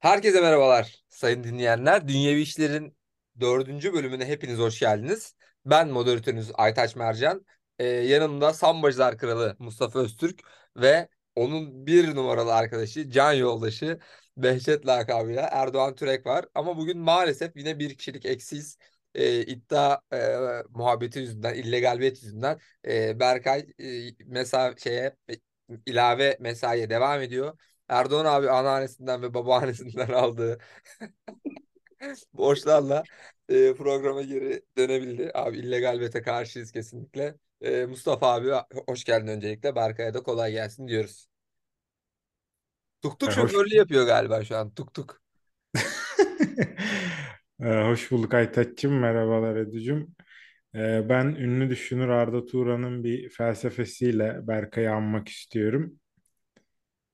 Herkese merhabalar sayın dinleyenler. Dünyevi İşler'in dördüncü bölümüne hepiniz hoş geldiniz. Ben moderatörünüz Aytaç Mercan. Ee, yanımda Sambacılar Kralı Mustafa Öztürk ve onun bir numaralı arkadaşı, can yoldaşı Behçet lakabıyla Erdoğan Türek var. Ama bugün maalesef yine bir kişilik eksiz e, iddia e, muhabbeti yüzünden, illegaliyet yüzünden e, Berkay e, mesa şeye e, ilave mesaiye devam ediyor. Erdoğan abi anneannesinden ve babaannesinden aldığı borçlarla e, programa geri dönebildi. Abi illegal bete karşıyız kesinlikle. E, Mustafa abi hoş geldin öncelikle. Berkay'a da kolay gelsin diyoruz. Tuk tuk E, hoş- şoförlüğü yapıyor galiba şu an. Tuk tuk. Ee, hoş bulduk Aytaç'cığım. Merhabalar Educum. Ee, ben ünlü düşünür Arda Turan'ın bir felsefesiyle Berkay'ı anmak istiyorum.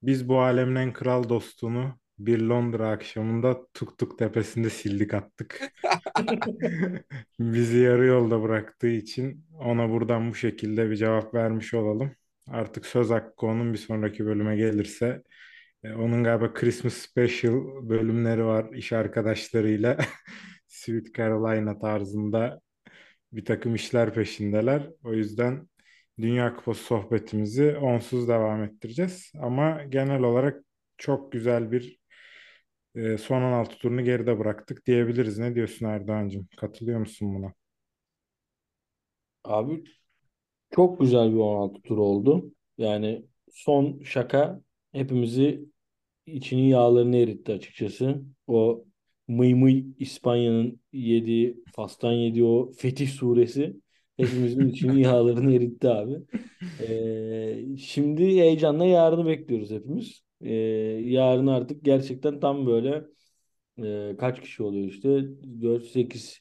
Biz bu alemin en kral dostunu bir Londra akşamında Tuk Tuk tepesinde sildik attık. Bizi yarı yolda bıraktığı için ona buradan bu şekilde bir cevap vermiş olalım. Artık söz hakkı onun bir sonraki bölüme gelirse e, onun galiba Christmas Special bölümleri var iş arkadaşlarıyla. Sweet Carolina tarzında bir takım işler peşindeler. O yüzden Dünya Kupası sohbetimizi onsuz devam ettireceğiz. Ama genel olarak çok güzel bir e, son 16 turunu geride bıraktık diyebiliriz. Ne diyorsun Erdoğan'cığım? Katılıyor musun buna? Abi çok güzel bir 16 tur oldu. Yani son şaka hepimizi içinin yağlarını eritti açıkçası. O mıy mıy İspanya'nın yediği, Fas'tan yediği o Fetih suresi hepimizin içinin yağlarını eritti abi. Ee, şimdi heyecanla yarını bekliyoruz hepimiz. Ee, yarın artık gerçekten tam böyle e, kaç kişi oluyor işte 4, 8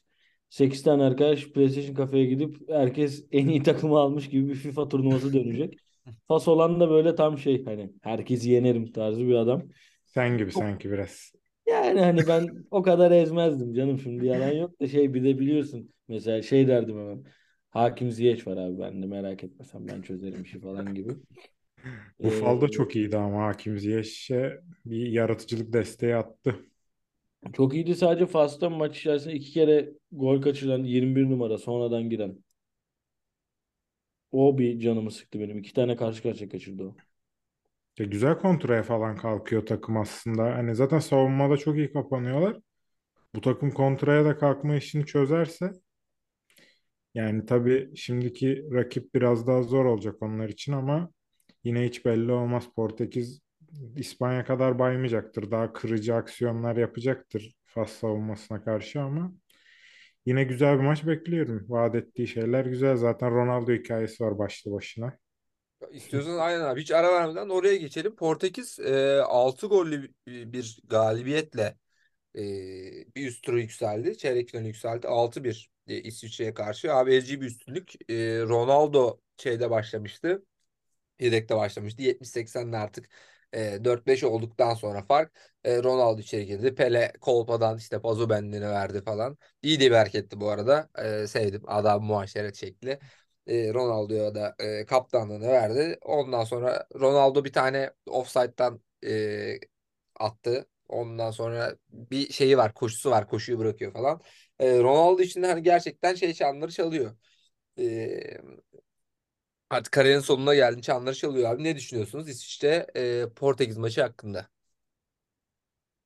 8 tane arkadaş PlayStation kafeye gidip herkes en iyi takımı almış gibi bir FIFA turnuvası dönecek. Fas olan da böyle tam şey hani herkesi yenerim tarzı bir adam. Sen gibi sanki biraz. Yani hani ben o kadar ezmezdim canım şimdi yalan yok da şey bir de biliyorsun mesela şey derdim hemen. Hakim Ziyech var abi ben de merak etme sen ben çözerim işi falan gibi. Bu falda Ee, çok iyiydi ama Hakim Ziyech'e bir yaratıcılık desteği attı. Çok iyiydi sadece Fas'ta maç içerisinde iki kere gol kaçıran 21 numara sonradan giren. O bir canımı sıktı benim. İki tane karşı karşıya kaçırdı o. Ya güzel kontraya falan kalkıyor takım aslında. Hani zaten savunmada çok iyi kapanıyorlar. Bu takım kontraya da kalkma işini çözerse yani tabii şimdiki rakip biraz daha zor olacak onlar için ama yine hiç belli olmaz. Portekiz İspanya kadar baymayacaktır. Daha kırıcı aksiyonlar yapacaktır Fas savunmasına karşı ama yine güzel bir maç bekliyorum. Vaat ettiği şeyler güzel. Zaten Ronaldo hikayesi var başlı başına. İstiyorsanız aynen abi hiç ara vermeden oraya geçelim. Portekiz e, 6 gollü bir galibiyetle e, bir üst tura yükseldi. Çeyrek finale yükseldi. 6-1 e, İsviçre'ye karşı. Abi bir üstünlük. E, Ronaldo şeyde başlamıştı. Yedekte başlamıştı. 70-80'de artık e, 4-5 olduktan sonra fark. E, Ronaldo içeri girdi. Pele kolpadan işte pazu bendini verdi falan. İyi de bir hareketti bu arada. E, sevdim. Adam muaşeret şekli. E, Ronaldo'ya da e, kaptanlığını verdi. Ondan sonra Ronaldo bir tane offside'dan e, attı. Ondan sonra bir şeyi var, koşusu var, koşuyu bırakıyor falan. E, Ronaldo için hani gerçekten şey çanları çalıyor. E, artık kariyerin sonuna geldi, çanları çalıyor abi. Ne düşünüyorsunuz İsviçre e, Portekiz maçı hakkında?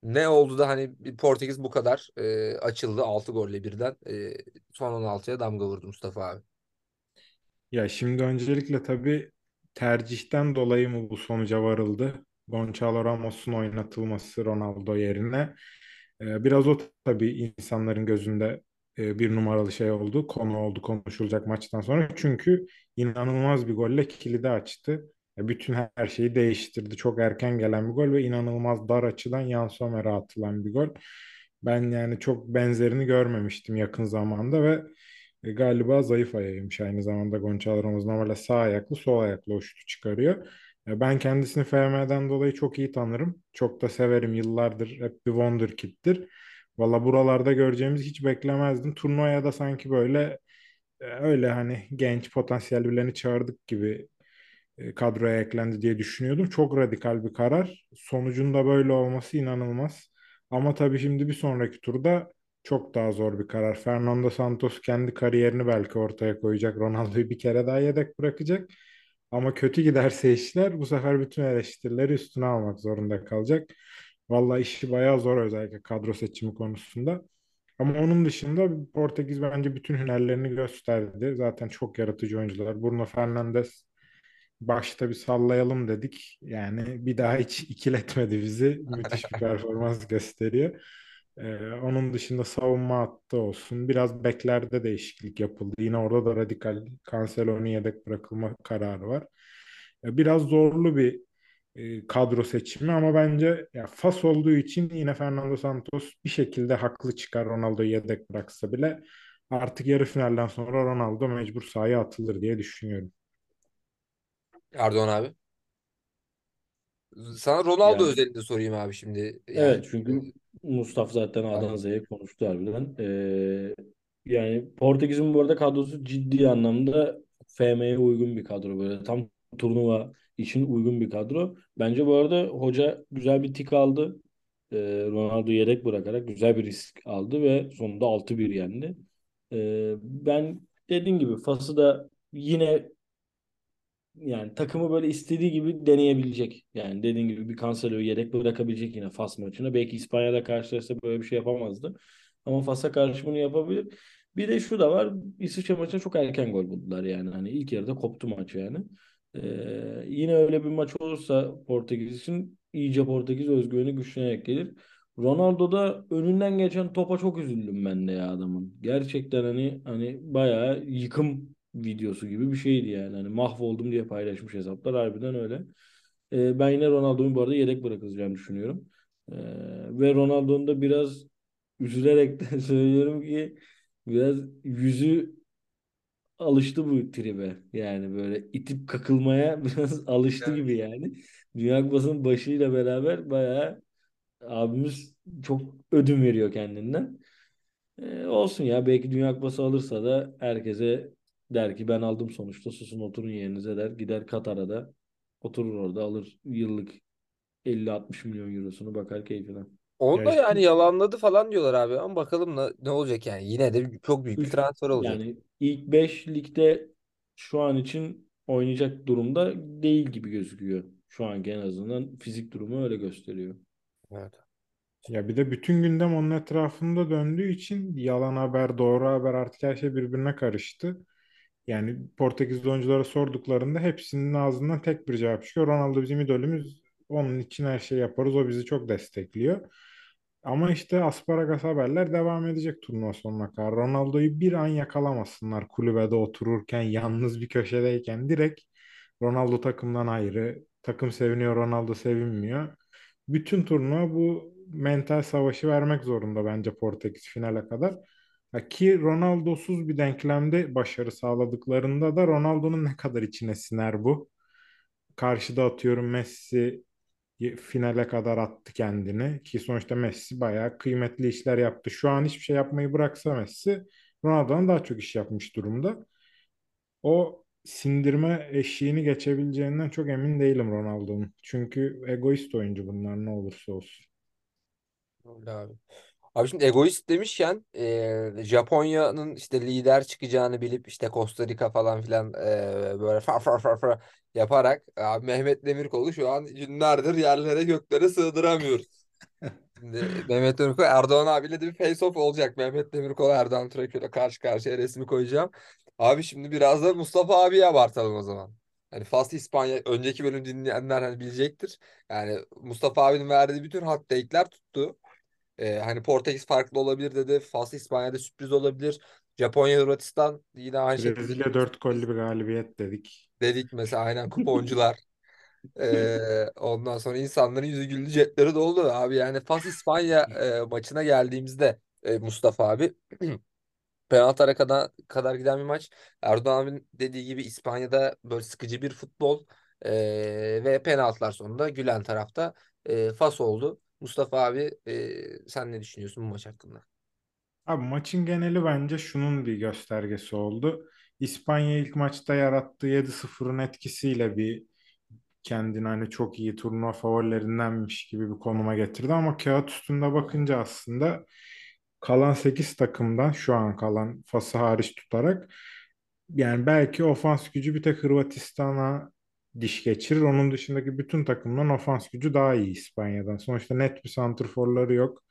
Ne oldu da hani Portekiz bu kadar e, açıldı 6 golle birden e, son 16'ya damga vurdu Mustafa abi. Ya şimdi öncelikle tabii tercihten dolayı mı bu sonuca varıldı? Gonçalo Ramos'un oynatılması Ronaldo yerine. Ee, biraz o tabii insanların gözünde e, bir numaralı şey oldu. Konu oldu konuşulacak maçtan sonra. Çünkü inanılmaz bir golle kilidi açtı. E, Bütün her şeyi değiştirdi. Çok erken gelen bir gol ve inanılmaz dar açıdan Yann Sommer'e atılan bir gol. Ben yani çok benzerini görmemiştim yakın zamanda ve e, galiba zayıf ayağıymış aynı zamanda Gonçalo Ramos normalde sağ ayaklı sol ayaklı o şutu çıkarıyor. Ya ben kendisini FM'den dolayı çok iyi tanırım. Çok da severim. Yıllardır hep bir wonderkid'tir. Valla buralarda göreceğimizi hiç beklemezdim. Turnuvaya da sanki böyle e, öyle hani genç potansiyel birilerini çağırdık gibi e, kadroya eklendi diye düşünüyordum. Çok radikal bir karar. Sonucunda böyle olması inanılmaz. Ama tabii şimdi bir sonraki turda çok daha zor bir karar. Fernando Santos kendi kariyerini belki ortaya koyacak. Ronaldo'yu bir kere daha yedek bırakacak. Ama kötü giderse işler bu sefer bütün eleştirileri üstüne almak zorunda kalacak. Vallahi işi bayağı zor özellikle kadro seçimi konusunda. Ama onun dışında Portekiz bence bütün hünerlerini gösterdi. Zaten çok yaratıcı oyuncular. Bruno Fernandes başta bir sallayalım dedik. Yani bir daha hiç ikiletmedi bizi. Müthiş bir performans gösteriyor. Ee, onun dışında savunma hattı olsun. Biraz beklerde değişiklik yapıldı. Yine orada da radikal Cancelo'nun yedek bırakılma kararı var. Ee, biraz zorlu bir e, kadro seçimi ama bence ya Fas olduğu için yine Fernando Santos bir şekilde haklı çıkar Ronaldo'yu yedek bıraksa bile artık yarı finalden sonra Ronaldo mecbur sahaya atılır diye düşünüyorum. Erdoğan abi. Sana Ronaldo Yani özelinde sorayım abi şimdi. Yani evet çünkü Mustafa zaten A'dan. Z'ye konuştu harbiden. Ee, yani Portekiz'in bu arada kadrosu ciddi anlamda FM'ye uygun bir kadro böyle tam turnuva için uygun bir kadro. Bence bu arada hoca güzel bir tik aldı. Ee, Ronaldo'yu yedek bırakarak güzel bir risk aldı ve sonunda 6-1 yendi. Ee, ben dediğim gibi Fas'ı da yine yani takımı böyle istediği gibi deneyebilecek. Yani dediğin gibi bir Cancelo'yu yedek bırakabilecek yine Fas maçına. Belki İspanya'da karşılaşsa böyle bir şey yapamazdı. Ama Fas'a karşı bunu yapabilir. Bir de şu da var. İsviçre maçına çok erken gol buldular yani. Hani ilk yarıda koptu maç yani. Ee, yine öyle bir maç olursa Portekiz için iyice Portekiz özgüveni güçlenerek gelir. Ronaldo'da önünden geçen topa çok üzüldüm ben de ya adamın. Gerçekten hani hani bayağı yıkım videosu gibi bir şeydi yani. Hani mahvoldum diye paylaşmış hesaplar harbiden öyle. Ee, ben yine Ronaldo'yu bu arada yedek bırakılacağını düşünüyorum. Ee, ve Ronaldo'nun da biraz üzülerek de söylüyorum ki biraz yüzü alıştı bu tribe. Yani böyle itip kakılmaya biraz alıştı Evet. gibi yani. Dünya Kupası'nın başıyla beraber bayağı abimiz çok ödün veriyor kendinden. Ee, olsun ya belki Dünya Kupası alırsa da herkese der ki ben aldım sonuçta susun oturun yerinize der. Gider Katar'a da oturur orada alır yıllık 50-60 milyon eurosunu bakar keyfine. Onu da yani yalanladı falan diyorlar abi ama bakalım ne, ne olacak yani. Yine de çok büyük bir Üç, transfer olacak. yani ilk 5 ligde şu an için oynayacak durumda değil gibi gözüküyor. Şu anki en azından fizik durumu öyle gösteriyor. Evet. Ya bir de bütün gündem onun etrafında döndüğü için yalan haber, doğru haber artık her şey birbirine karıştı. Yani Portekizli oyunculara sorduklarında hepsinin ağzından tek bir cevap çıkıyor. Ronaldo bizim idolümüz. Onun için her şeyi yaparız. O bizi çok destekliyor. Ama işte asparagas haberler devam edecek turnuva sonuna kadar. Ronaldo'yu bir an yakalamasınlar kulübede otururken, yalnız bir köşedeyken direkt Ronaldo takımdan ayrı. Takım seviniyor, Ronaldo sevinmiyor. Bütün turnuva bu mental savaşı vermek zorunda bence Portekiz finale kadar. Ki Ronaldo'suz bir denklemde başarı sağladıklarında da Ronaldo'nun ne kadar içine siner bu. Karşıda atıyorum Messi finale kadar attı kendini ki sonuçta Messi bayağı kıymetli işler yaptı. Şu an hiçbir şey yapmayı bıraksa Messi Ronaldo'dan daha çok iş yapmış durumda. O sindirme eşiğini geçebileceğinden çok emin değilim Ronaldo'nun. Çünkü egoist oyuncu bunlar ne olursa olsun. Öyle abi. Abi şimdi egoist demişken eee, Japonya'nın işte lider çıkacağını bilip işte Costa Rica falan filan eee, böyle far far far far yaparak abi Mehmet Demirkol'u şu an günlerdir yerlere göklere sığdıramıyoruz. Şimdi Mehmet Demirkol Erdoğan abiyle de bir face off olacak. Mehmet Demirkol Erdoğan Traköy'le karşı karşıya resmi koyacağım. Abi şimdi biraz da Mustafa abiye abartalım o zaman. Hani Fas İspanya önceki bölüm dinleyenler hani bilecektir. Yani Mustafa abinin verdiği bütün hot take'ler tuttu. Ee, hani Portekiz farklı olabilir dedi. Fas İspanya'da sürpriz olabilir. Japonya Hırvatistan yine aynı şekilde Brezilya dört gollü sürpriz bir galibiyet dedik. dedik mesela aynen kuponcular. Ee, ondan sonra insanların yüzü güldü cepleri doldu abi. Yani Fas İspanya e, maçına geldiğimizde e, Mustafa abi penaltılara kadar, kadar giden bir maç. Erdoğan abinin dediği gibi İspanya'da böyle sıkıcı bir futbol. Ee, ve penaltılar sonunda gülen tarafta e, Fas oldu. Mustafa abi e, sen ne düşünüyorsun bu maç hakkında? Abi maçın geneli bence şunun bir göstergesi oldu. İspanya ilk maçta yarattığı 7-0'ın etkisiyle bir kendini hani çok iyi turnuva favorilerindenmiş gibi bir konuma getirdi ama kağıt üstünde bakınca aslında kalan 8 takımdan şu an kalan Fas'ı hariç tutarak yani belki ofans gücü bir tek Hırvatistan'a diş geçirir. Onun dışındaki bütün takımdan ofans gücü daha iyi İspanya'dan. Sonuçta net bir santrforları yok.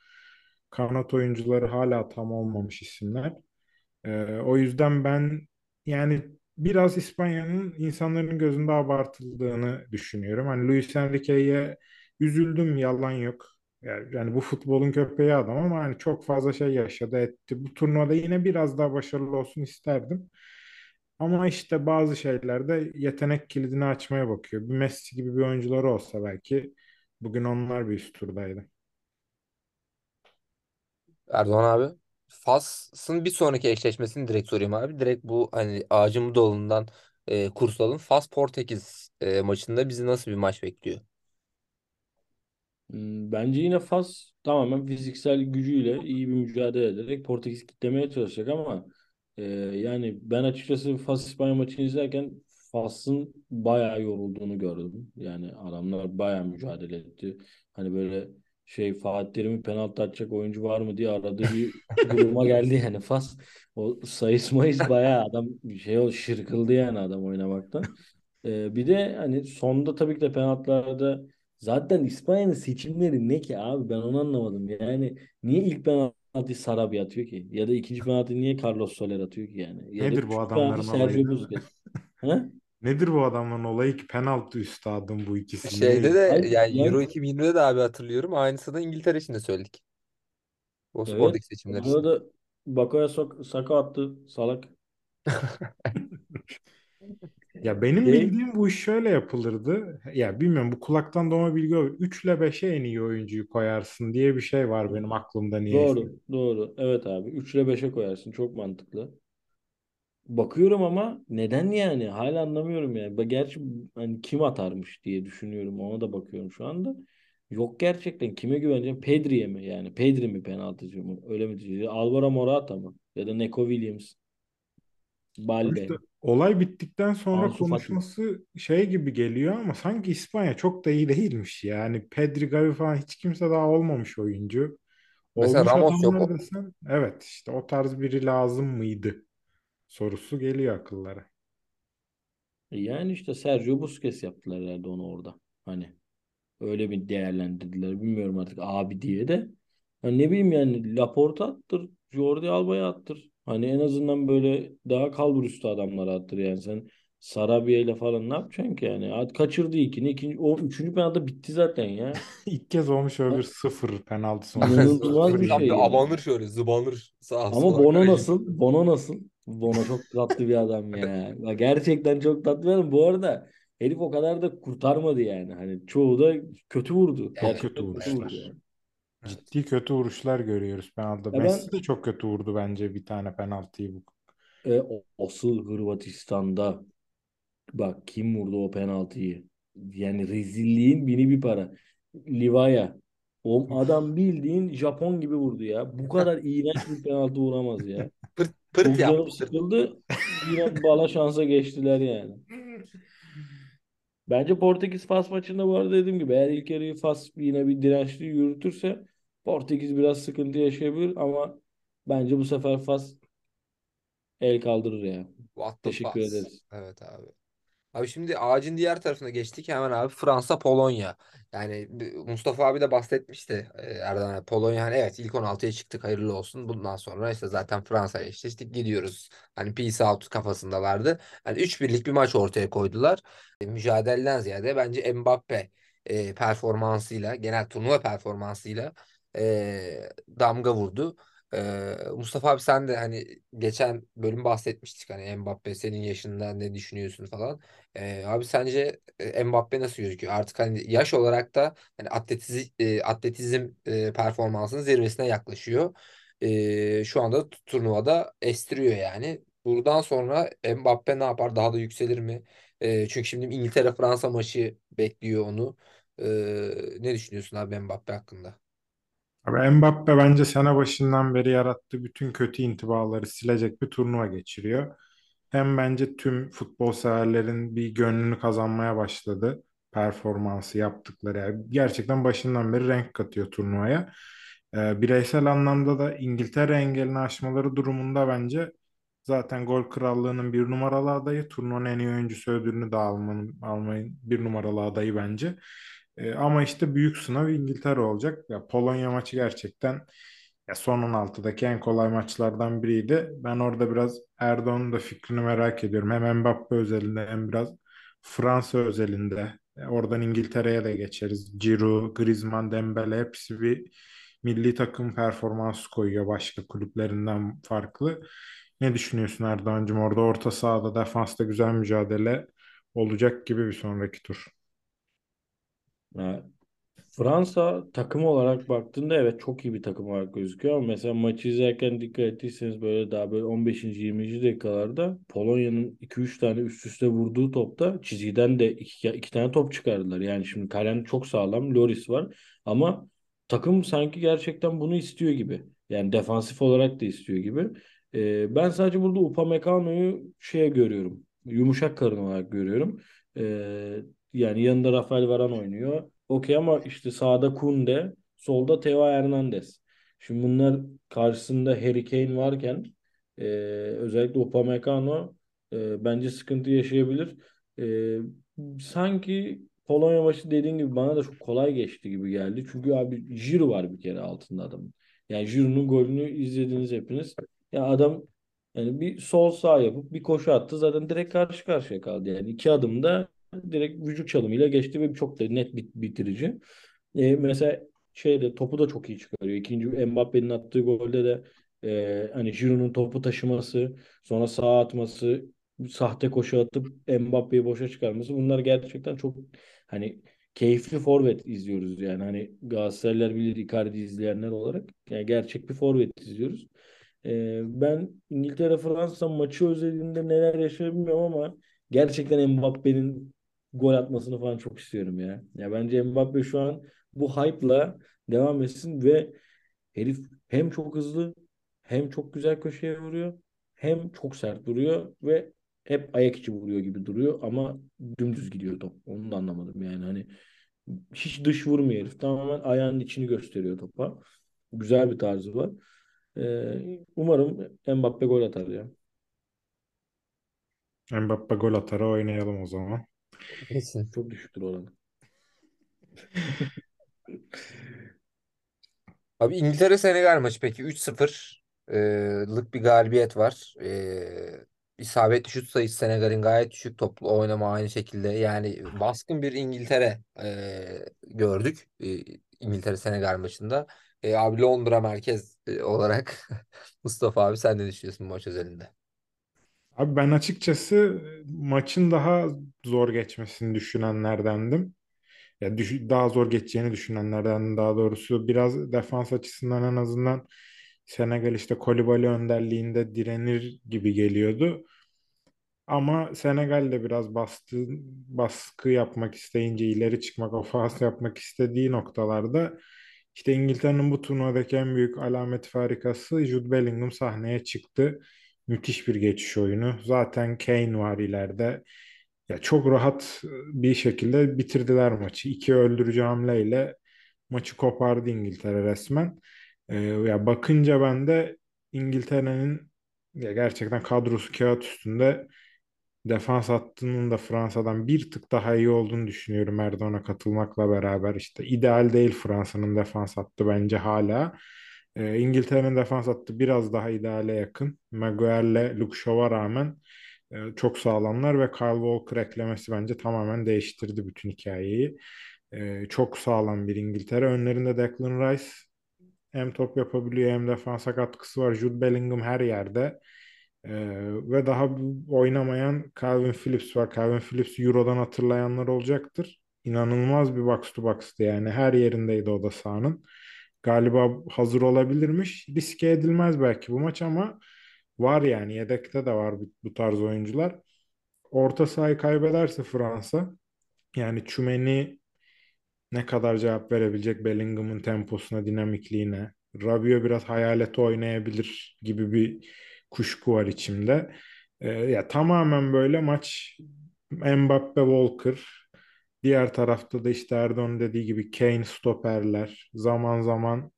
Kanat oyuncuları hala tam olmamış isimler. Ee, o yüzden ben yani biraz İspanya'nın insanların gözünde abartıldığını düşünüyorum. Hani Luis Enrique'ye üzüldüm yalan yok. Yani, yani bu futbolun köpeği adam ama hani çok fazla şey yaşadı etti. Bu turnuvada yine biraz daha başarılı olsun isterdim. Ama işte bazı şeylerde yetenek kilidini açmaya bakıyor. Bir Messi gibi bir oyuncuları olsa belki bugün onlar bir üst turdaydı. Erdoğan abi. Fas'ın bir sonraki eşleşmesini direkt sorayım abi. Direkt bu hani ağacın dalından e, kurs alın. Fas Portekiz e, maçında bizi nasıl bir maç bekliyor? Hmm, Bence yine Fas tamamen fiziksel gücüyle iyi bir mücadele ederek Portekiz kitlemeye çalışacak ama e, yani ben açıkçası Fas İspanya maçını izlerken Fas'ın bayağı yorulduğunu gördüm. Yani adamlar bayağı mücadele etti. Hani böyle şey Fatih Terim'i penaltı atacak oyuncu var mı diye aradığı bir duruma geldi yani Fas. O sayıs mayıs bayağı adam şey o şırkıldı yani adam oynamaktan. E, bir de hani sonda tabii ki de penaltılarda Zaten İspanya'nın seçimleri ne ki abi ben onu anlamadım. Yani niye ilk penaltıyı Sarabia atıyor ki? Ya da ikinci penaltıyı niye Carlos Soler atıyor ki yani? Ya Nedir bu adamların olayı? Nedir bu adamların olayı ki penaltı üstadım bu ikisi Şeyde de Hayır, yani Euro yani 2020'de de abi hatırlıyorum. Aynısını İngiltere için de söyledik. O evet. oradaki seçimler için. da Bakoya sok Saka attı salak. Ya benim Şey, bildiğim bu iş şöyle yapılırdı. Ya bilmiyorum bu kulaktan doğma bilgi olur. 3 ile 5'e en iyi oyuncuyu koyarsın diye bir şey var benim aklımda niyeyse. doğru doğru. Evet abi 3 ile 5'e koyarsın çok mantıklı. Bakıyorum ama neden yani? Hala anlamıyorum yani. Gerçi hani kim atarmış diye düşünüyorum. Ona da bakıyorum şu anda. Yok gerçekten. Kime güveneceğim? Pedri'ye mi yani? Pedri mi penaltıcı mı? Öyle mi diyeceğiz? Alvaro Morata mı? Ya da Neco Williams, Balde, İşte olay bittikten sonra Ansu Fati. konuşması şey gibi geliyor ama sanki İspanya çok da iyi değilmiş. Yani Pedri, Gavi falan hiç kimse daha olmamış oyuncu. Mesela Olmuş Ramos yok. adamlar O- desen evet işte o tarz biri lazım mıydı sorusu geliyor akıllara. E Yani işte Sergio Busquets yaptılar herhalde onu orada. Hani öyle bir değerlendirdiler. Bilmiyorum artık abi diye de. Hani ne bileyim yani Laporte attır, Jordi Alba'ya attır. Hani en azından böyle daha kalburüstü adamlara attır yani sen Sarabia ile falan ne yapacaksın ki yani? At kaçırdı ikini. ikinci, o üçüncü penaltı bitti zaten ya. İlk kez olmuş öyle bir sıfır penaltı sonucu. İnanılmaz bir şey yani. abanır şöyle zıbanır sağa Ama sola Bono nasıl? Bono nasıl? Bono çok tatlı bir adam ya. Bak Gerçekten çok tatlı bir adam. Bu arada herif o kadar da kurtarmadı yani. Hani çoğu da kötü vurdu. Çok kötü kötü vurdu vuruşlar. yani. Evet. Ciddi kötü vuruşlar görüyoruz penaltıda. Ya Messi ben de çok kötü vurdu bence bir tane penaltıyı bu. e, asıl Hırvatistan'da bak kim vurdu o penaltıyı? Yani rezilliğin bini bir para. Livaya. O adam bildiğin Japon gibi vurdu ya. Bu kadar iğrenç bir penaltı vuramaz ya. Pırt pırt yaptı. Sıkıldı. Yine bala şansa geçtiler yani. Bence Portekiz Fas maçında bu arada dediğim gibi eğer ilk yarıyı Fas yine bir dirençli yürütürse Portekiz biraz sıkıntı yaşayabilir ama bence bu sefer Fas el kaldırır ya. What the Teşekkür fuss. ederiz. Evet abi. Abi şimdi ağacın diğer tarafına geçtik hemen abi Fransa Polonya. Yani Mustafa abi de bahsetmişti e, Erdoğan abi. Polonya hani evet ilk 16'ya çıktık hayırlı olsun. Bundan sonra işte zaten Fransa'ya eşleştik gidiyoruz. Hani peace out kafasındalardı. Hani 3-1'lik bir maç ortaya koydular. E, mücadeleden ziyade bence Mbappe e, performansıyla genel turnuva performansıyla e, damga vurdu. Ee, Mustafa abi sen de hani geçen bölüm bahsetmiştik hani Mbappe senin yaşında ne düşünüyorsun falan. Ee, abi sence e, Mbappe nasıl gözüküyor? Artık hani yaş olarak da hani atletiz, e, atletizm e, performansının zirvesine yaklaşıyor. Ee, şu anda turnuvada estiriyor yani. Buradan sonra Mbappe ne yapar? Daha da yükselir mi? E, çünkü şimdi İngiltere-Fransa maçı bekliyor onu. E, ne düşünüyorsun abi Mbappe hakkında? Abi Mbappe bence sene başından beri yarattığı bütün kötü intibaları silecek bir turnuva geçiriyor. Hem bence tüm futbol severlerin bir gönlünü kazanmaya başladı performansı yaptıkları. Yani gerçekten başından beri renk katıyor turnuvaya. Ee, bireysel anlamda da İngiltere engelini aşmaları durumunda bence zaten gol krallığının bir numaralı adayı. Turnuvanın en iyi oyuncusu ödülünü de almanın, almayın bir numaralı adayı bence. Ee, ama işte büyük sınav İngiltere olacak. Ya Polonya maçı gerçekten ya son 16'daki en kolay maçlardan biriydi. Ben orada biraz Erdoğan'ın da fikrini merak ediyorum. Hem Mbappe özelinde hem biraz Fransa özelinde. E, Oradan İngiltere'ye de geçeriz. Giroud, Griezmann, Dembele hepsi bir milli takım performansı koyuyor başka kulüplerinden farklı. Ne düşünüyorsun Erdoğan'cığım? Orada orta sahada, defansta güzel mücadele olacak gibi bir sonraki tur. Fransa takım olarak baktığında evet çok iyi bir takım olarak gözüküyor ama mesela maçı izlerken dikkat ettiyseniz böyle daha böyle 15. 20. dakikalarda Polonya'nın 2-3 tane üst üste vurduğu topta çizgiden de 2, iki tane top çıkardılar. Yani şimdi Kalen çok sağlam, Lloris var ama takım sanki gerçekten bunu istiyor gibi. Yani defansif olarak da istiyor gibi. Ee, ben sadece burada Upamecano'yu şeye görüyorum. Yumuşak karın olarak görüyorum. Ee, yani yanında Rafael Varane oynuyor. Okey ama işte sağda Kunde, solda Theo Hernandez. Şimdi bunlar karşısında Harry Kane varken e, özellikle Upamecano e, bence sıkıntı yaşayabilir. E, sanki Polonya maçı dediğin gibi bana da çok kolay geçti gibi geldi. Çünkü abi Giroud var bir kere altında adamın. Yani Giroud'un golünü izlediniz hepiniz. Ya adam yani bir sol sağ yapıp bir koşu attı. Zaten direkt karşı karşıya kaldı. Yani iki adımda direkt vücut çalımıyla geçti ve çok da net bit bitirici. E, mesela şeyde topu da çok iyi çıkarıyor. İkinci Mbappe'nin attığı golde de e, hani Giroud'un topu taşıması, sonra sağa atması, sahte koşu atıp Mbappe'yi boşa çıkarması bunlar gerçekten çok hani keyifli forvet izliyoruz yani hani Galatasaraylılar bilir Icardi izleyenler olarak yani gerçek bir forvet izliyoruz. E, ben İngiltere-Fransa maçı özelinde neler yaşar bilmiyorum ama gerçekten Mbappe'nin gol atmasını falan çok istiyorum ya. Ya bence Mbappe şu an bu hype'la devam etsin ve herif hem çok hızlı hem çok güzel köşeye vuruyor hem çok sert vuruyor ve hep ayak içi vuruyor gibi duruyor ama dümdüz gidiyor top. Onu da anlamadım yani hani hiç dış vurmuyor herif. Tamamen ayağının içini gösteriyor topa. Güzel bir tarzı var. Ee, umarım Mbappe gol atar ya. Mbappe gol atar oynayalım o zaman. Kesin. Çok düşüktür oranı. Abi İngiltere Senegal maçı peki 3-0 e, lık bir galibiyet var. E, isabetli şut sayısı Senegal'in gayet düşük toplu oynama aynı şekilde. Yani baskın bir İngiltere e, gördük e, İngiltere Senegal maçında. E, abi Londra merkez e, olarak Mustafa abi sen ne düşünüyorsun maç özelinde? Abi ben açıkçası maçın daha zor geçmesini düşünenlerdendim. Ya düş daha zor geçeceğini düşünenlerden daha doğrusu biraz defans açısından en azından Senegal işte Kolibali önderliğinde direnir gibi geliyordu. Ama Senegal de biraz bastı, baskı yapmak isteyince ileri çıkmak, ofans yapmak istediği noktalarda işte İngiltere'nin bu turnuvadaki en büyük alamet farikası Jude Bellingham sahneye çıktı. Müthiş bir geçiş oyunu. Zaten Kane var ileride. Ya çok rahat bir şekilde bitirdiler maçı. İki öldürücü hamleyle maçı kopardı İngiltere resmen. Ee, ya bakınca ben de İngiltere'nin ya gerçekten kadrosu kağıt üstünde defans hattının da Fransa'dan bir tık daha iyi olduğunu düşünüyorum Erdoğan'a katılmakla beraber. İşte ideal değil Fransa'nın defans hattı bence hala. Ee, İngiltere'nin defans hattı biraz daha ideale yakın. Maguire'le Luke Shaw'a rağmen e, çok sağlamlar ve Kyle Walker eklemesi bence tamamen değiştirdi bütün hikayeyi. E, çok sağlam bir İngiltere. Önlerinde Declan Rice hem top yapabiliyor hem defansa katkısı var. Jude Bellingham her yerde. E, ve daha oynamayan Calvin Phillips var. Calvin Phillips Euro'dan hatırlayanlar olacaktır. İnanılmaz bir box to box'tı yani. Her yerindeydi o da sahanın. Galiba hazır olabilirmiş. Riske edilmez belki bu maç ama var yani. Yedekte de var bu, tarz oyuncular. orta sahayı kaybederse Fransa yani Tchouaméni ne kadar cevap verebilecek Bellingham'ın temposuna, dinamikliğine. Rabiot biraz hayalet oynayabilir gibi bir kuşku var içimde. Ee, ya tamamen böyle maç Mbappe Walker diğer tarafta da işte Erdoğan dediği gibi Kane stoperler zaman zaman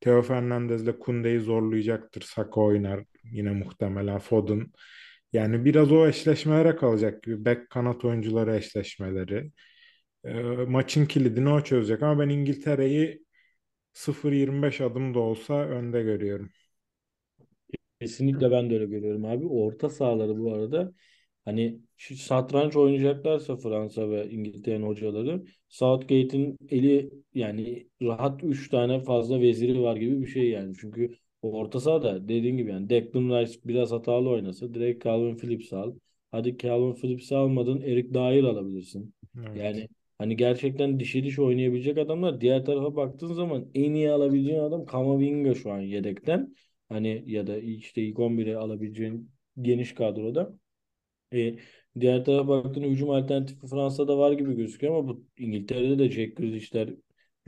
Theo Fernandez ile Koundé'yi zorlayacaktır. Saka oynar yine muhtemelen Foden. Yani biraz o eşleşmelere kalacak gibi. Bek kanat oyuncuları eşleşmeleri. E, maçın kilidini o çözecek ama ben İngiltere'yi 0-25 adım da olsa önde görüyorum. Kesinlikle ben de öyle görüyorum abi. Orta sahaları bu arada hani şu satranç oynayacaklarsa Fransa ve İngiltere'nin hocaları Southgate'in eli yani rahat 3 tane fazla veziri var gibi bir şey yani. Çünkü orta sahada dediğin gibi yani Declan Rice biraz hatalı oynasa direkt Calvin Phillips al. Hadi Calvin Phillips'i almadın Eric Dyer alabilirsin. Evet. Yani hani gerçekten dişi diş oynayabilecek adamlar. Diğer tarafa baktığın zaman en iyi alabileceğin adam Kamavinga şu an yedekten. Hani ya da işte ilk 11'e alabileceğin geniş kadroda. E, diğer tarafa baktığında hücum alternatifi Fransa'da var gibi gözüküyor ama bu İngiltere'de de Jack Grealish'ler,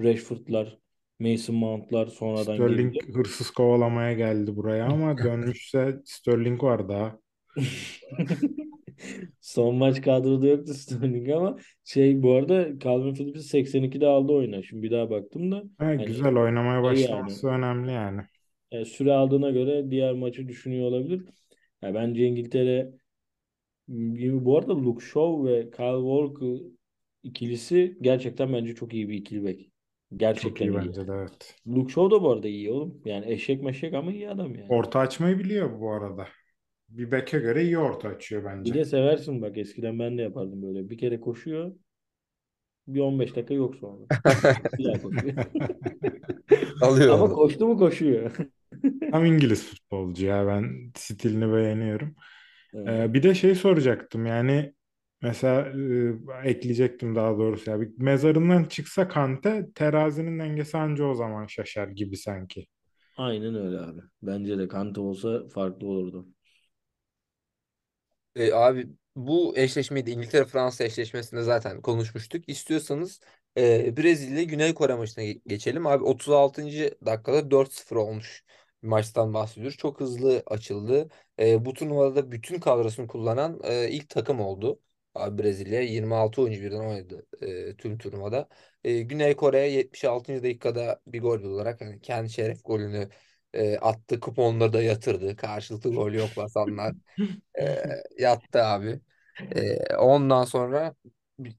Rashford'lar, Mason Mount'lar sonradan Sterling geldi. hırsız kovalamaya geldi buraya ama dönmüşse Sterling var daha. Son maç kadroda yoktu Sterling ama şey bu arada Calvin Phillips'i 82'de aldı oyuna. Şimdi bir daha baktım da Ha, hani güzel oynamaya başlaması yani önemli yani. e, süre aldığına göre diğer maçı düşünüyor olabilir. Ya bence İngiltere bu arada Luke Shaw ve Kyle Walker ikilisi gerçekten bence çok iyi bir ikili bek. Çok Gerçekten iyi iyi. bence de evet. Luke Shaw da bu arada iyi oğlum. Yani eşek meşek ama iyi adam yani. Orta açmayı biliyor bu arada. Bir beke göre iyi orta açıyor Bir bence. de seversin bak eskiden ben de yapardım böyle. Bir kere koşuyor bir 15 dakika yok sonra. Bir. Alıyor Ama koştu mu koşuyor. Tam İngiliz futbolcu ya ben stilini beğeniyorum. Evet. Ee, bir de şey soracaktım yani mesela e, ekleyecektim daha doğrusu ya bir mezarından çıksa Kante terazinin dengesi anca o zaman şaşar gibi sanki. Aynen öyle abi. Bence de Kante olsa farklı olurdu. E, abi bu eşleşmeyi de İngiltere-Fransa eşleşmesinde zaten konuşmuştuk. İstiyorsanız e, Brezilya Güney Kore maçına ge- geçelim. Abi 36. dakikada 4-0 olmuş maçtan bahsediyoruz. Çok hızlı açıldı. E, bu turnuvada da bütün kadrosunu kullanan e, ilk takım oldu. Abi Brezilya 26 oyuncu birden oynadı e, tüm turnuvada. E, Güney Kore 76. dakikada bir gol olarak hani kendi şeref golünü e, attı. Kuponları da yatırdı. Karşılıklı gol yok basanlar. E, yattı abi. E, ondan sonra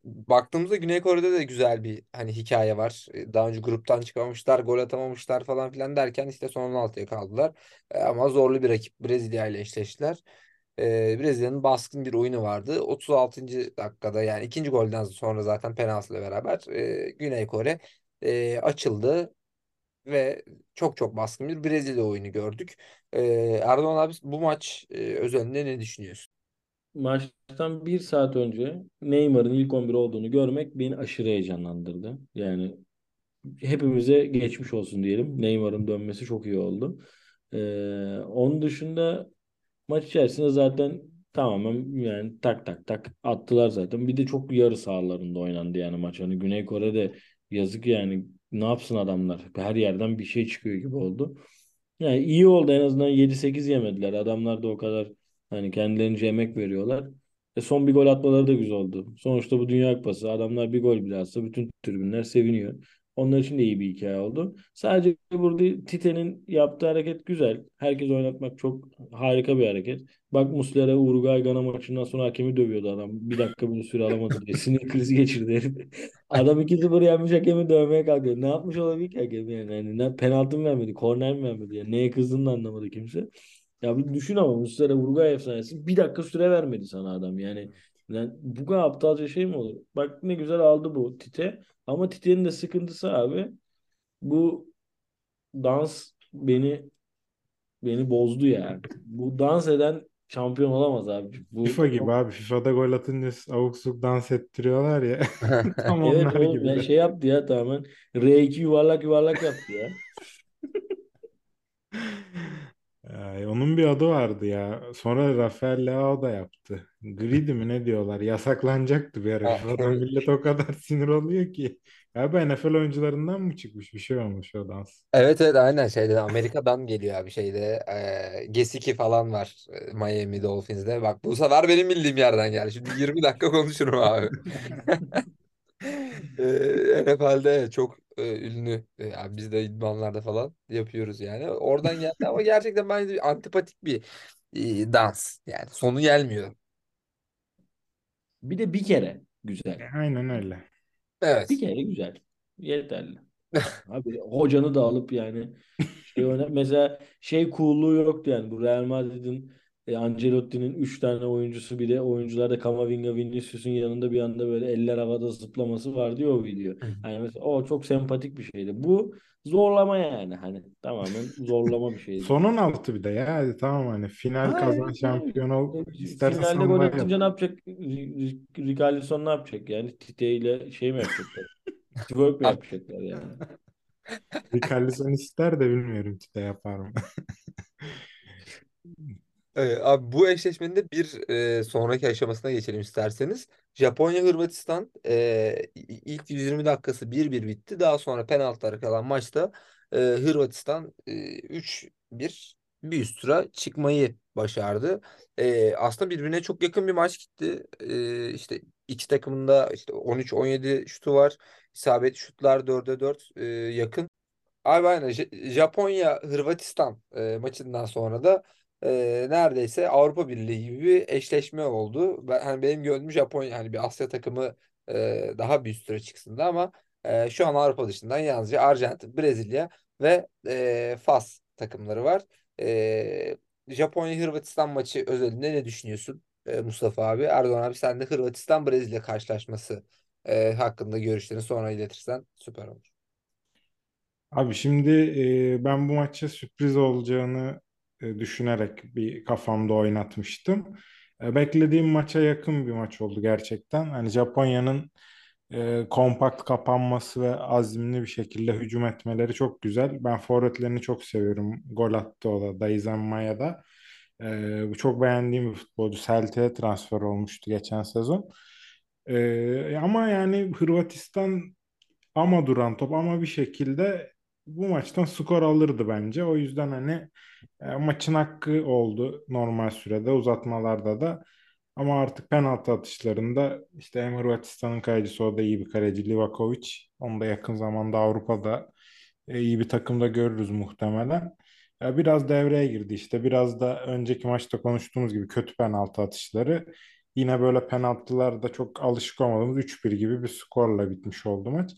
baktığımızda Güney Kore'de de güzel bir hani hikaye var. Daha önce gruptan çıkamamışlar, gol atamamışlar falan filan derken işte son 16'ya kaldılar. Ama zorlu bir rakip Brezilya ile eşleştiler. Brezilya'nın baskın bir oyunu vardı. 36. dakikada yani ikinci golden sonra zaten penaltıyla beraber Güney Kore e, açıldı ve çok çok baskın bir Brezilya oyunu gördük. E, Erdoğan abi bu maç özelinde ne düşünüyorsun? Maçtan bir saat önce Neymar'ın ilk 11 olduğunu görmek beni aşırı heyecanlandırdı. Yani hepimize geçmiş olsun diyelim. Neymar'ın dönmesi çok iyi oldu. Ee, onun dışında maç içerisinde zaten tamamen yani tak tak tak attılar zaten. Bir de çok yarı sahalarında oynandı yani maç. Hani Güney Kore'de yazık yani ne yapsın adamlar? Her yerden bir şey çıkıyor gibi oldu. Yani iyi oldu en azından 7-8 yemediler. Adamlar da o kadar hani kendilerince emek veriyorlar. E son bir gol atmaları da güzel oldu. Sonuçta bu Dünya Kupası. Adamlar bir gol bile bütün tribünler seviniyor. Onlar için de iyi bir hikaye oldu. Sadece burada Tite'nin yaptığı hareket güzel. Herkes oynatmak çok harika bir hareket. Bak Muslera Uruguay Gana maçından sonra hakemi dövüyordu adam. Bir dakika bile süre alamadı diye. Sinir krizi geçirdi. Adam 2-0 yenmiş hakemi dövmeye kalkıyor. Ne yapmış olabilir ki hakem yani? yani penaltı mı vermedi? Korner mi vermedi? Yani neye kızdığını anlamadı kimse. Ya bir düşün ama Muslera Uruguay efsanesi bir dakika süre vermedi sana adam. Yani, yani bu kadar aptalca şey mi olur? Bak ne güzel aldı bu Tite. Ama Tite'nin de sıkıntısı abi bu dans beni beni bozdu ya. Bu dans eden şampiyon olamaz abi. Bu FIFA gibi abi. FIFA'da gol atınca avuk sabuk dans ettiriyorlar ya. Tam evet onlar oğlum gibi ya de. şey yaptı ya tamamen R2 yuvarlak yuvarlak yaptı ya. Onun bir adı vardı ya. Sonra Rafael Leao da yaptı. Greedy mi ne diyorlar? Yasaklanacaktı bir ara. FIFA'dan millet o kadar sinir oluyor ki. Galiba NFL oyuncularından mı çıkmış bir şey olmuş o dans. Evet evet aynen şeyde Amerika'dan geliyor abi şeyde e, Gesicki falan var e, Miami Dolphins'de. Bak bu sefer benim bildiğim yerden geldi. Şimdi 20 dakika konuşurum abi. E, NFL'de çok e, ünlü. E, yani biz de idmanlarda falan yapıyoruz yani. Oradan geldi ama gerçekten bence antipatik bir e, dans. Yani sonu gelmiyor. Bir de bir kere güzel. Aynen öyle. Evet. Bir kere güzel. Yeterli. Abi hocanı da alıp yani şey oyna mesela şey cool'luğu yoktu yani bu Real Madrid'in e, Ancelotti'nin 3 tane oyuncusu bir de oyuncularda Camavinga Vinicius'un yanında bir anda böyle eller havada zıplaması vardı ya o video. Hani mesela o çok sempatik bir şeydi. Bu zorlama yani hani tamamen zorlama bir şeydi. Son 16 bir de ya. Hadi tamam hani final Ha, kazan şampiyon ol. evet. İstersen Finalde gol atınca ne yapacak? Richarlison ne yapacak yani? Tite ile şey mi yapacaklar? Twerk mi yapacaklar yani? Richarlison ister de bilmiyorum Tite yapar mı? Evet, abi bu eşleşmenin de bir e, sonraki aşamasına geçelim isterseniz. Japonya-Hırvatistan e, ilk 120 dakikası 1-1 bitti. Daha sonra penaltılara kalan maçta e, Hırvatistan e, 3-1 bir üst tura çıkmayı başardı. E, aslında birbirine çok yakın bir maç gitti. E, işte iki takımın da işte 13-17 şutu var. İsabetli şutlar 4'e 4 e, yakın. Abi aynen J- Japonya Hırvatistan e, maçından sonra da neredeyse Avrupa Birliği gibi bir eşleşme oldu. Ben, hani benim gönlüm Japonya hani bir Asya takımı e, daha bir üst çıksın da ama e, şu an Avrupa dışından yalnızca Arjantin, Brezilya ve e, Fas takımları var. E, Japonya Hırvatistan maçı özelinde ne düşünüyorsun e, Mustafa abi? Erdoğan abi sen de Hırvatistan Brezilya karşılaşması e, hakkında görüşlerini sonra iletirsen süper olur. Abi şimdi e, ben bu maçta sürpriz olacağını düşünerek bir kafamda oynatmıştım. E, beklediğim maça yakın bir maç oldu gerçekten. Hani Japonya'nın e, kompakt kapanması ve azimli bir şekilde hücum etmeleri çok güzel. Ben forvetlerini çok seviyorum. Gol attı o da Daizen Maya da. E, çok beğendiğim bir futbolcu. Celtic'e transfer olmuştu geçen sezon. E, ama yani Hırvatistan ama duran top ama bir şekilde bu maçtan skor alırdı bence. O yüzden hani e, maçın hakkı oldu normal sürede uzatmalarda da. Ama artık penaltı atışlarında işte hem Hırvatistan'ın kalecisi o da iyi bir kaleci Livakovic. Onu da yakın zamanda Avrupa'da e, iyi bir takımda görürüz muhtemelen. E, biraz devreye girdi işte. Biraz da önceki maçta konuştuğumuz gibi kötü penaltı atışları. Yine böyle penaltılarda çok alışık olmadığımız 3-1 gibi bir skorla bitmiş oldu maç.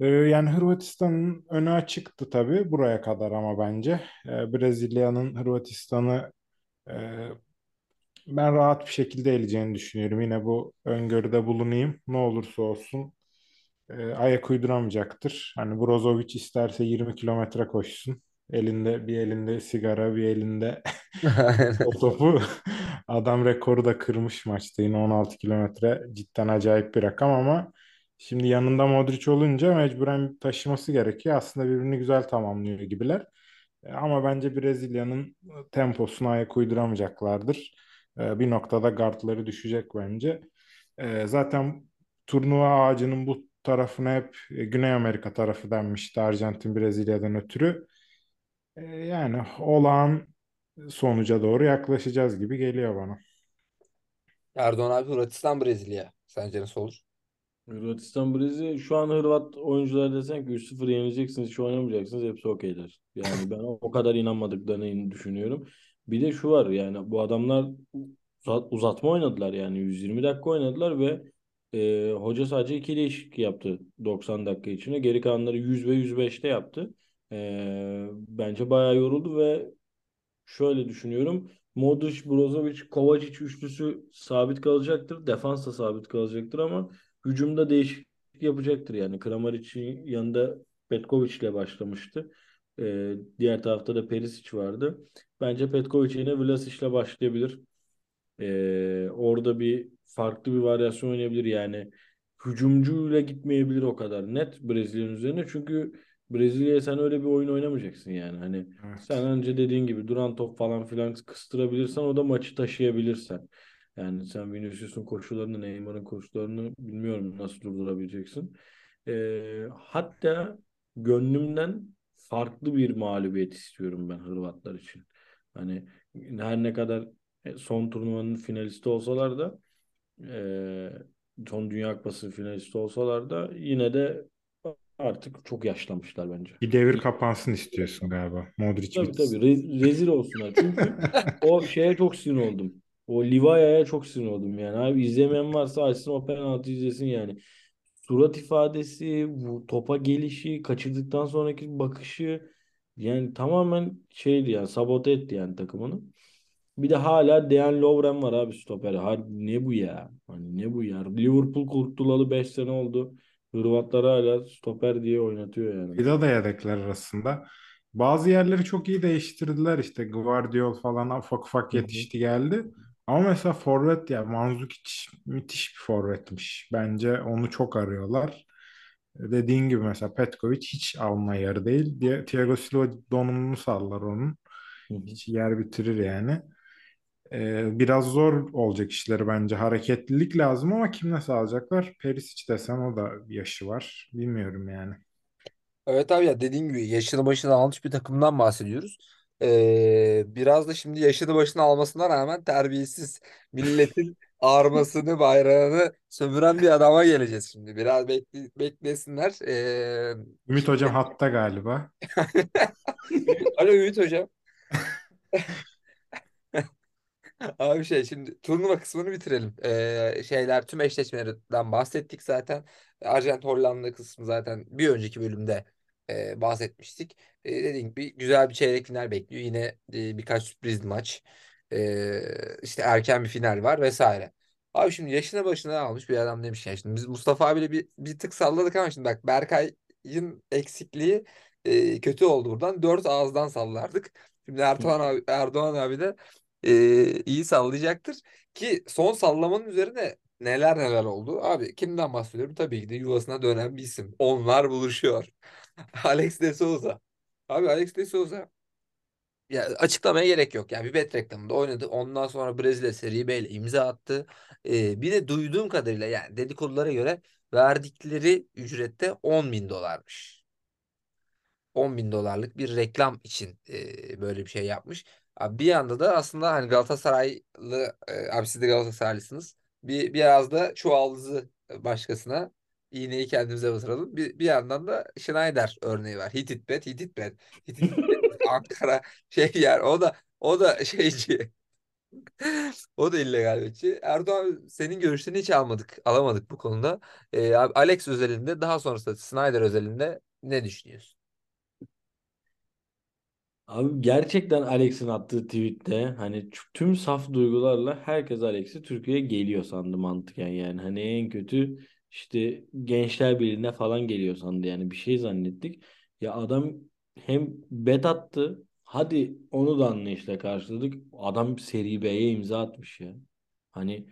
Ee, yani Hırvatistan'ın önü açıktı tabii buraya kadar ama bence. Ee, Brezilya'nın Hırvatistan'ı e, ben rahat bir şekilde eleyeceğini düşünüyorum. Yine bu öngörüde bulunayım. Ne olursa olsun e, ayak uyduramayacaktır. Hani Brozovic isterse 20 kilometre koşsun. Elinde bir elinde sigara, bir elinde o topu. Adam rekoru da kırmış maçta. Yine 16 kilometre cidden acayip bir rakam ama şimdi yanında Modric olunca mecburen taşıması gerekiyor. Aslında birbirini güzel tamamlıyor gibiler. E, Ama bence Brezilya'nın temposuna ayak uyduramayacaklardır. E, Bir noktada gardları düşecek bence. E, Zaten turnuva ağacının bu tarafına hep Güney Amerika tarafı denmişti Arjantin Brezilya'dan ötürü. Yani olağan sonuca doğru yaklaşacağız gibi geliyor bana. Erdoğan abi Hırvatistan Brezilya. Sence nasıl olur? Hırvatistan Brezilya şu an Hırvat oyuncular desen ki 3-0 yenileceksiniz hiç oynamayacaksınız hepsi okeyler. Yani ben o kadar inanmadıklarını düşünüyorum. Bir de şu var yani bu adamlar uzat- uzatma oynadılar yani 120 dakika oynadılar ve e, hoca sadece iki değişiklik yaptı 90 dakika içinde. Geri kalanları 100 ve 105'te yaptı. E, bence bayağı yoruldu ve şöyle düşünüyorum. Modric, Brozovic, Kovacic üçlüsü sabit kalacaktır. Defans da sabit kalacaktır ama hücumda değişiklik yapacaktır. Yani Kramaric'in yanında Petkovic ile başlamıştı. Ee, diğer tarafta da Perisic vardı. Bence Petkovic yine Vlasic ile başlayabilir. Ee, orada bir farklı bir varyasyon oynayabilir. Yani hücumcuyla gitmeyebilir o kadar net Brezilya'nın üzerine. Çünkü Brezilya'ya sen öyle bir oyun oynamayacaksın yani. Hani Evet. sen önce dediğin gibi duran top falan filan kıstırabilirsen o da maçı taşıyabilirsen. Yani sen Vinicius'un koşularını, Neymar'ın koşularını bilmiyorum nasıl durdurabileceksin. Ee, hatta gönlümden farklı bir mağlubiyet istiyorum ben Hırvatlar için. Hani her ne kadar e, son turnuvanın finalisti olsalar da e, son Dünya Kupası finalisti olsalar da yine de artık çok yaşlanmışlar bence. Bir devir kapansın istiyorsun galiba. Modric Tabii bitsin. tabii Re- rezil olsunlar. Çünkü o şeye çok sinir oldum. O Livaya'ya çok sinir oldum yani. Abi izlemeyen varsa açsın o penaltı izlesin yani. Surat ifadesi, bu topa gelişi, kaçırdıktan sonraki bakışı yani tamamen şeydi yani sabote etti yani takımını. Bir de hala Dejan Lovren var abi stoper. Harbi ne bu ya? Hani ne bu ya? Liverpool kurtulalı 5 sene oldu. Hırvatlar hala stoper diye oynatıyor yani. Vida da yedekler arasında. Bazı yerleri çok iyi değiştirdiler işte. Guardiol falan ufak ufak yetişti geldi. Ama mesela forvet ya Mandzukic müthiş bir forvetmiş. Bence onu çok arıyorlar. Dediğin gibi mesela Petkovic hiç alma yarı değil. Diye Thiago Silva donumunu sallar onun. Hiç yer bitirir yani. Ee, biraz zor olacak işleri bence. Hareketlilik lazım ama kim nasıl alacaklar? Perisic desen o da yaşı var. Bilmiyorum yani. Evet abi ya dediğin gibi yaşını başına almış bir takımdan bahsediyoruz. Ee, biraz da şimdi yaşını başına almasına rağmen terbiyesiz milletin armasını bayrağını sömüren bir adama geleceğiz şimdi. Biraz bekle, beklesinler. Ee, Ümit Hocam hatta galiba. Alo Ümit Hocam. Abi şey şimdi turnuva kısmını bitirelim. Ee, şeyler tüm eşleşmelerden bahsettik zaten. Arjant Hollanda kısmı zaten bir önceki bölümde e, bahsetmiştik. E, dediğim gibi güzel bir çeyrek final bekliyor. Yine e, birkaç sürpriz maç. E, işte erken bir final var vesaire. Abi şimdi yaşına başına almış bir adam demiş ya. Şimdi biz Mustafa abiyle bir, bir tık salladık ama şimdi bak Berkay'ın eksikliği e, kötü oldu buradan. Dört ağızdan sallardık. Şimdi Erdoğan abi, Erdoğan abi de e, iyi sallayacaktır. Ki son sallamanın üzerine neler neler oldu. Abi kimden bahsediyorum? Tabii ki de yuvasına dönen bir isim. Onlar buluşuyor. Alex de Souza. Abi Alex de Souza ya açıklamaya gerek yok. Yani bir bet reklamında oynadı. Ondan sonra Brezilya Serie B ile imza attı. Ee, bir de duyduğum kadarıyla yani dedikodulara göre verdikleri ücrette 10 bin dolarmış. 10 bin dolarlık bir reklam için e, böyle bir şey yapmış. Abi bir yanda da aslında hani Galatasaraylı e, abi siz de Galatasaraylısınız. Bir biraz da çuvaldızı başkasına iğneyi kendimize batıralım. Bir, bir yandan da Schneider örneği var. Hititbet, Hititbet. Hititbet Ankara şey yer. O da o da şeyci. O da illegal betçi. Erdoğan senin görüşlerini hiç almadık, alamadık bu konuda. E, abi Alex özelinde daha sonrasında Schneider özelinde ne düşünüyorsun? Abi gerçekten Alex'in attığı tweette hani tüm saf duygularla herkes Alex'i Türkiye'ye geliyor sandı mantıken yani. Hani en kötü işte Gençler Birliği'ne falan geliyor sandı yani bir şey zannettik. Ya adam hem bet attı hadi onu da anlayışla karşıladık. Adam Seri B'ye imza atmış ya. Hani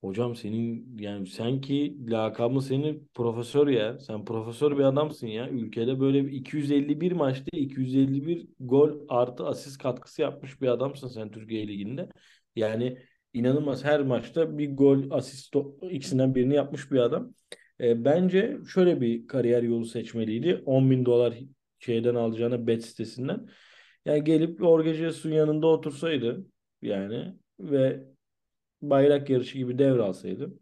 Hocam senin yani sen ki lakabın senin profesör ya. Sen profesör bir adamsın ya. Ülkede böyle bir 251 maçta 251 gol artı asist katkısı yapmış bir adamsın sen Türkiye Ligi'nde. Yani inanılmaz her maçta bir gol asist ikisinden birini yapmış bir adam. E, bence şöyle bir kariyer yolu seçmeliydi. 10 bin dolar şeyden alacağına bet sitesinden. Yani gelip Jorge Jesus'un yanında otursaydı yani ve bayrak yarışı gibi devralsaydı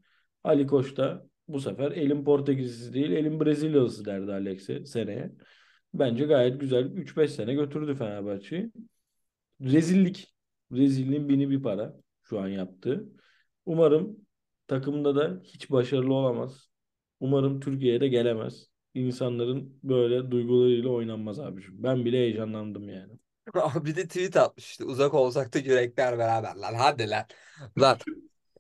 Ali Koç da bu sefer elin Portekizlisi değil elin Brezilyalısı derdi Alex'e seneye. Bence gayet güzel 3-5 sene götürdü Fenerbahçe'yi. Rezillik. Rezilliğin bini bir para şu an yaptığı. Umarım takımda da hiç başarılı olamaz. Umarım Türkiye'ye de gelemez. İnsanların böyle duygularıyla oynanmaz abiciğim. Ben bile heyecanlandım yani. Bir de tweet atmış işte uzak olsak da yürekler beraber lan hadi lan. Lan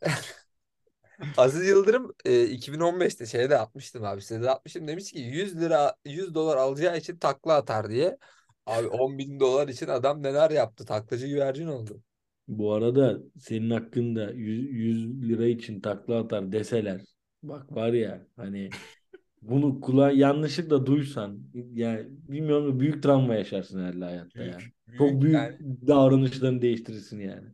Aziz Yıldırım e, 2015'te şeyde atmıştım abi size de atmıştım demiş ki 100 lira 100 dolar alacağı için takla atar diye. Abi 10 bin dolar için adam neler yaptı taklacı güvercin oldu. Bu arada senin hakkında 100, 100 lira için takla atar deseler bak var ya hani bunu kula yanlışlıkla duysan yani bilmiyorum büyük travma yaşarsın herhalde hayatta ya. Büyük, Çok büyük. büyük Yani davranışlarını değiştirirsin yani.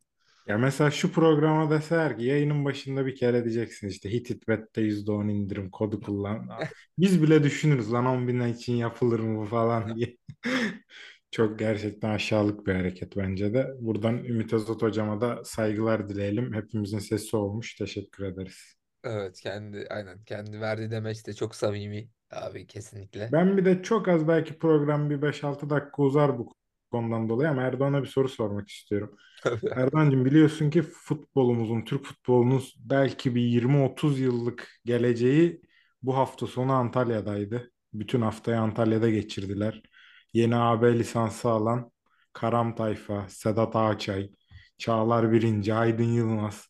Ya mesela şu programa deseler ki yayının başında bir kere diyeceksin işte Hititbet'te %10 indirim kodu kullan. Biz bile düşünürüz lan 10 bin için yapılır mı bu falan diye. Çok gerçekten aşağılık bir hareket bence de. Buradan Ümit Özat hocama da saygılar dileyelim. Hepimizin sesi olmuş. Teşekkür ederiz. evet kendi aynen kendi verdiği demeç de çok samimi abi kesinlikle. Ben bir de çok az belki program bir 5-6 dakika uzar bu konudan dolayı ama Erdoğan'a bir soru sormak istiyorum. Erdoğan'cığım biliyorsun ki futbolumuzun, Türk futbolunun belki bir 20-30 yıllık geleceği bu hafta sonu Antalya'daydı. Bütün haftayı Antalya'da geçirdiler. Yeni AB lisansı alan Karam Tayfa, Sedat Ağaçay, Çağlar Birinci, Aydın Yılmaz.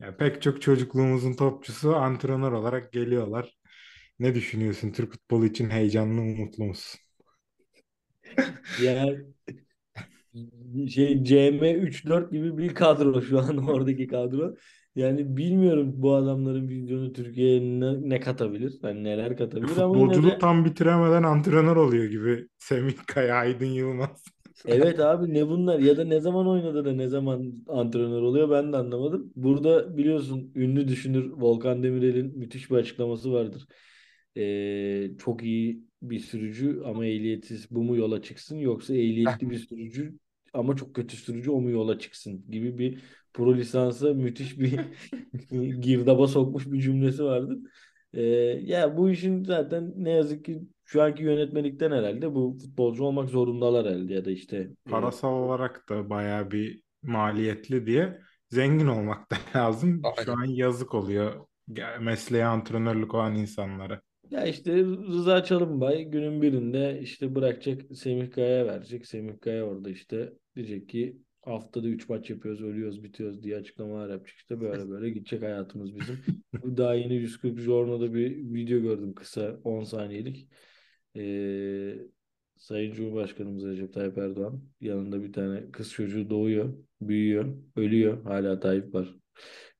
Ya pek çok çocukluğumuzun topçusu antrenör olarak geliyorlar. Ne düşünüyorsun? Türk futbolu için heyecanlı mı, mutlu musun? Yani şey CM 3-4 gibi bir kadro şu an oradaki kadro. Yani bilmiyorum bu adamların vizyonu Türkiye'ye ne, ne katabilir? Yani neler katabilir ama yine Futbolculuğu de tam bitiremeden antrenör oluyor gibi. Semih Kaya, Aydın Yılmaz. evet abi ne bunlar ya da ne zaman oynadı da ne zaman antrenör oluyor ben de anlamadım. Burada biliyorsun ünlü düşünür Volkan Demirel'in müthiş bir açıklaması vardır. Ee, çok iyi bir sürücü ama ehliyetsiz bu mu yola çıksın yoksa ehliyetli bir sürücü ama çok kötü sürücü o mu yola çıksın gibi bir pro lisansa müthiş bir girdaba sokmuş bir cümlesi vardır. Ee, ya bu işin zaten ne yazık ki şu anki yönetmelikten herhalde bu futbolcu olmak zorundalar herhalde ya da işte e, Parasal olarak da bayağı bir maliyetli diye zengin olmak da lazım. Şu Aynen. an yazık oluyor mesleğe antrenörlük olan insanlara. Ya işte Rıza Çalınbay günün birinde işte bırakacak Semih Kaya'ya verecek. Semih Kaya orada işte diyecek ki haftada 3 maç yapıyoruz, ölüyoruz, bitiyoruz diye açıklamalar yapacak. İşte böyle böyle gidecek hayatımız bizim. Daha yeni 140 Jorna'da bir video gördüm kısa 10 saniyelik. Ee, Sayın Cumhurbaşkanımız Recep Tayyip Erdoğan yanında bir tane kız çocuğu doğuyor, büyüyor, ölüyor. Hala Tayyip var.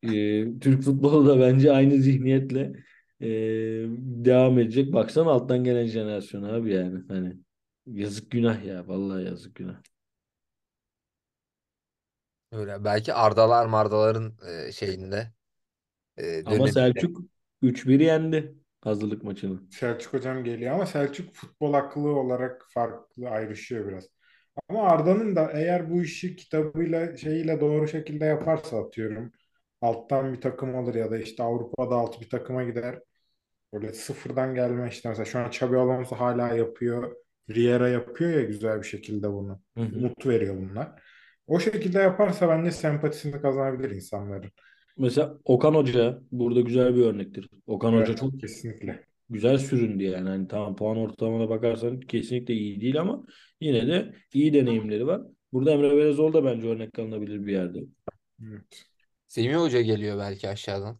Ee, Türk futbolu da bence aynı zihniyetle e, devam edecek. Baksana alttan gelen jenerasyon abi yani. Hani yazık günah ya. Vallahi yazık günah. Öyle belki Ardalar Mardaların e, şeyinde e, Ama döneminde. Selçuk 3-1 yendi hazırlık maçını. Selçuk hocam geliyor ama Selçuk futbol aklı olarak farklı ayrışıyor biraz. Ama Arda'nın da eğer bu işi kitabıyla şeyiyle doğru şekilde yaparsa atıyorum. Alttan bir takım alır ya da işte Avrupa'da altı bir takıma gider. Böyle sıfırdan gelme işte mesela şu an Xabi Alonso hala yapıyor. Riera yapıyor ya güzel bir şekilde bunu. Hı hı. Umut veriyor bunlar. O şekilde yaparsa bence sempatisini kazanabilir insanların. Mesela Okan Hoca burada güzel bir örnektir. Okan Hoca Evet, çok kesinlikle. güzel süründü yani. Hani tamam puan ortalamana bakarsan kesinlikle iyi değil ama yine de iyi deneyimleri var. Burada Emre Belezoğlu da bence örnek alınabilir bir yerde. Evet. Semih Hoca geliyor belki aşağıdan.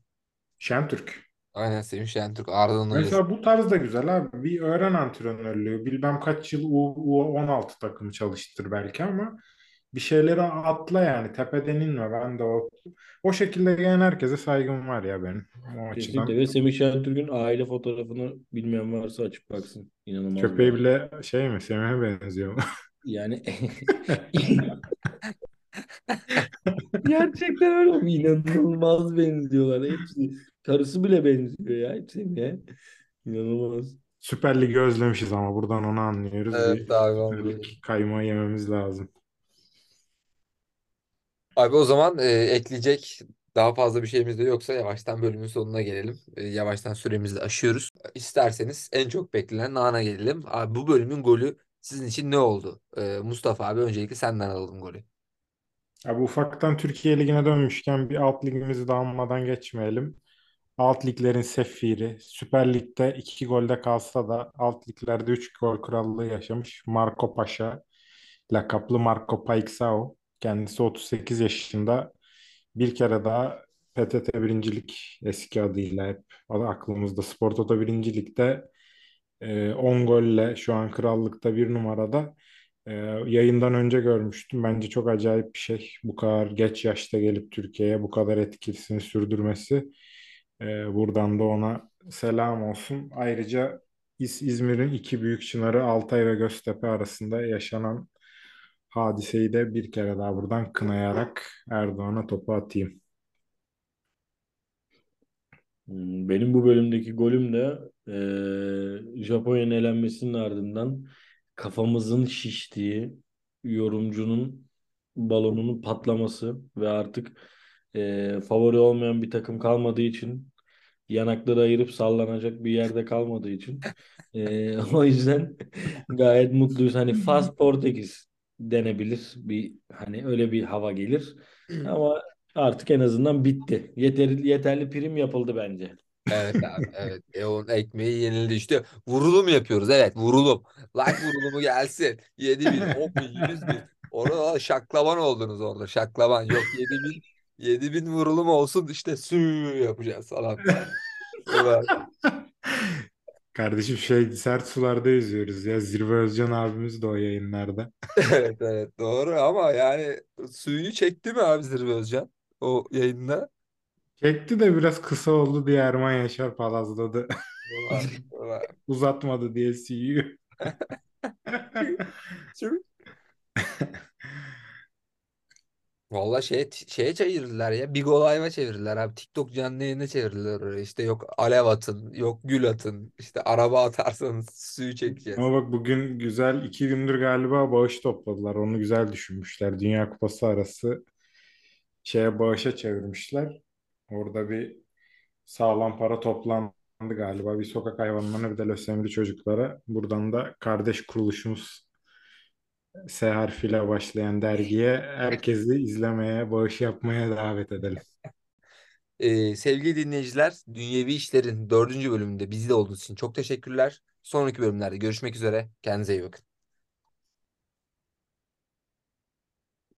Şentürk. Aynen Semih Şentürk Arda'nın. Mesela bu tarz da güzel abi. Bir öğren antrenörlüğü. Bilmem kaç yıl U, U16 takımı çalıştır belki ama bir şeyleri atla yani. Tepeden inme. Ben de o o şekilde gelen herkese saygım var ya benim. O açıdan. Kesinlikle ve Semih Şentürk'ün aile fotoğrafını bilmeyen varsa açıp baksın. İnanılmaz. Köpeği bile şey mi? Semih'e benziyor. Yani gerçekten öyle mi? İnanılmaz benziyorlar hepsi. Karısı bile benziyor ya hepsine. ya. İnanılmaz. Süper Lig'i özlemişiz ama buradan onu anlıyoruz. Evet Bir abi kaymağı yememiz lazım. Abi o zaman e, ekleyecek daha fazla bir şeyimiz de yoksa yavaştan bölümün sonuna gelelim. E, yavaştan süremizi de aşıyoruz. İsterseniz en çok beklenen ana gelelim. Abi bu bölümün golü sizin için ne oldu? E, Mustafa abi öncelikle senden alalım golü. Abi ufaktan Türkiye Ligi'ne dönmüşken bir alt ligimizi de almadan geçmeyelim. Alt liglerin sefiri, Süper Lig'de 2 golde kalsa da alt liglerde 3 gol krallığı yaşamış Marco Paşa, lakaplı Marco Paixão. Kendisi 38 yaşında. Bir kere daha PTT birincilik eski adıyla hep aklımızda Spor Toto birincilikte 10 golle şu an krallıkta bir numarada. Ee, yayından önce görmüştüm. Bence çok acayip bir şey. Bu kadar geç yaşta gelip Türkiye'ye bu kadar etkisini sürdürmesi. Ee, buradan da ona selam olsun. Ayrıca İz- İzmir'in iki büyük çınarı Altay ve Göztepe arasında yaşanan hadiseyi de bir kere daha buradan kınayarak Erdoğan'a topu atayım. Hmm, Benim bu bölümdeki golüm de eee Japonya'nın elenmesinin ardından kafamızın şiştiği yorumcunun balonunun patlaması ve artık eee, favori olmayan bir takım kalmadığı için yanakları ayırıp sallanacak bir yerde kalmadığı için eee, o yüzden gayet mutluyuz. Hani Fas Portekiz denebilir bir hani öyle bir hava gelir ama artık en azından bitti. Yeterli yeterli prim yapıldı bence. Evet abi evet. E onun ekmeği yenildi işte. Vurulum yapıyoruz evet vurulum. Like vurulumu gelsin. 7 bin, 10 bin, 100 bin. Orada şaklaban oldunuz orada. Şaklaban. Yok 7 bin, 7 bin vurulum olsun işte su yapacağız falan. Kardeşim şey sert sularda yüzüyoruz ya. Zirve Özcan abimiz de o yayınlarda. Evet evet doğru ama yani suyu çekti mi abi Zirve Özcan o yayında? Çekti de biraz kısa oldu diye Erman Yaşar palazladı. Ulan, ulan. Uzatmadı diye CU. Valla şeye, şeye çevirdiler ya. Big Olay'a çevirdiler abi. TikTok canlı yayına çevirdiler. İşte yok alev atın, yok gül atın. İşte araba atarsanız suyu çekeceğiz. Ama bak bugün güzel iki gündür galiba bağış topladılar. Onu güzel düşünmüşler. Dünya Kupası arası şeye bağışa çevirmişler. Orada bir sağlam para toplandı galiba. Bir sokak hayvanlarına bir de lösemili çocuklara. Buradan da kardeş kuruluşumuz S harfiyle başlayan dergiye herkesi izlemeye, bağış yapmaya davet edelim. Ee, sevgili dinleyiciler, Dünyevi İşler'in dördüncü bölümünde bizde olduğunuz için çok teşekkürler. Sonraki bölümlerde görüşmek üzere. Kendinize iyi bakın.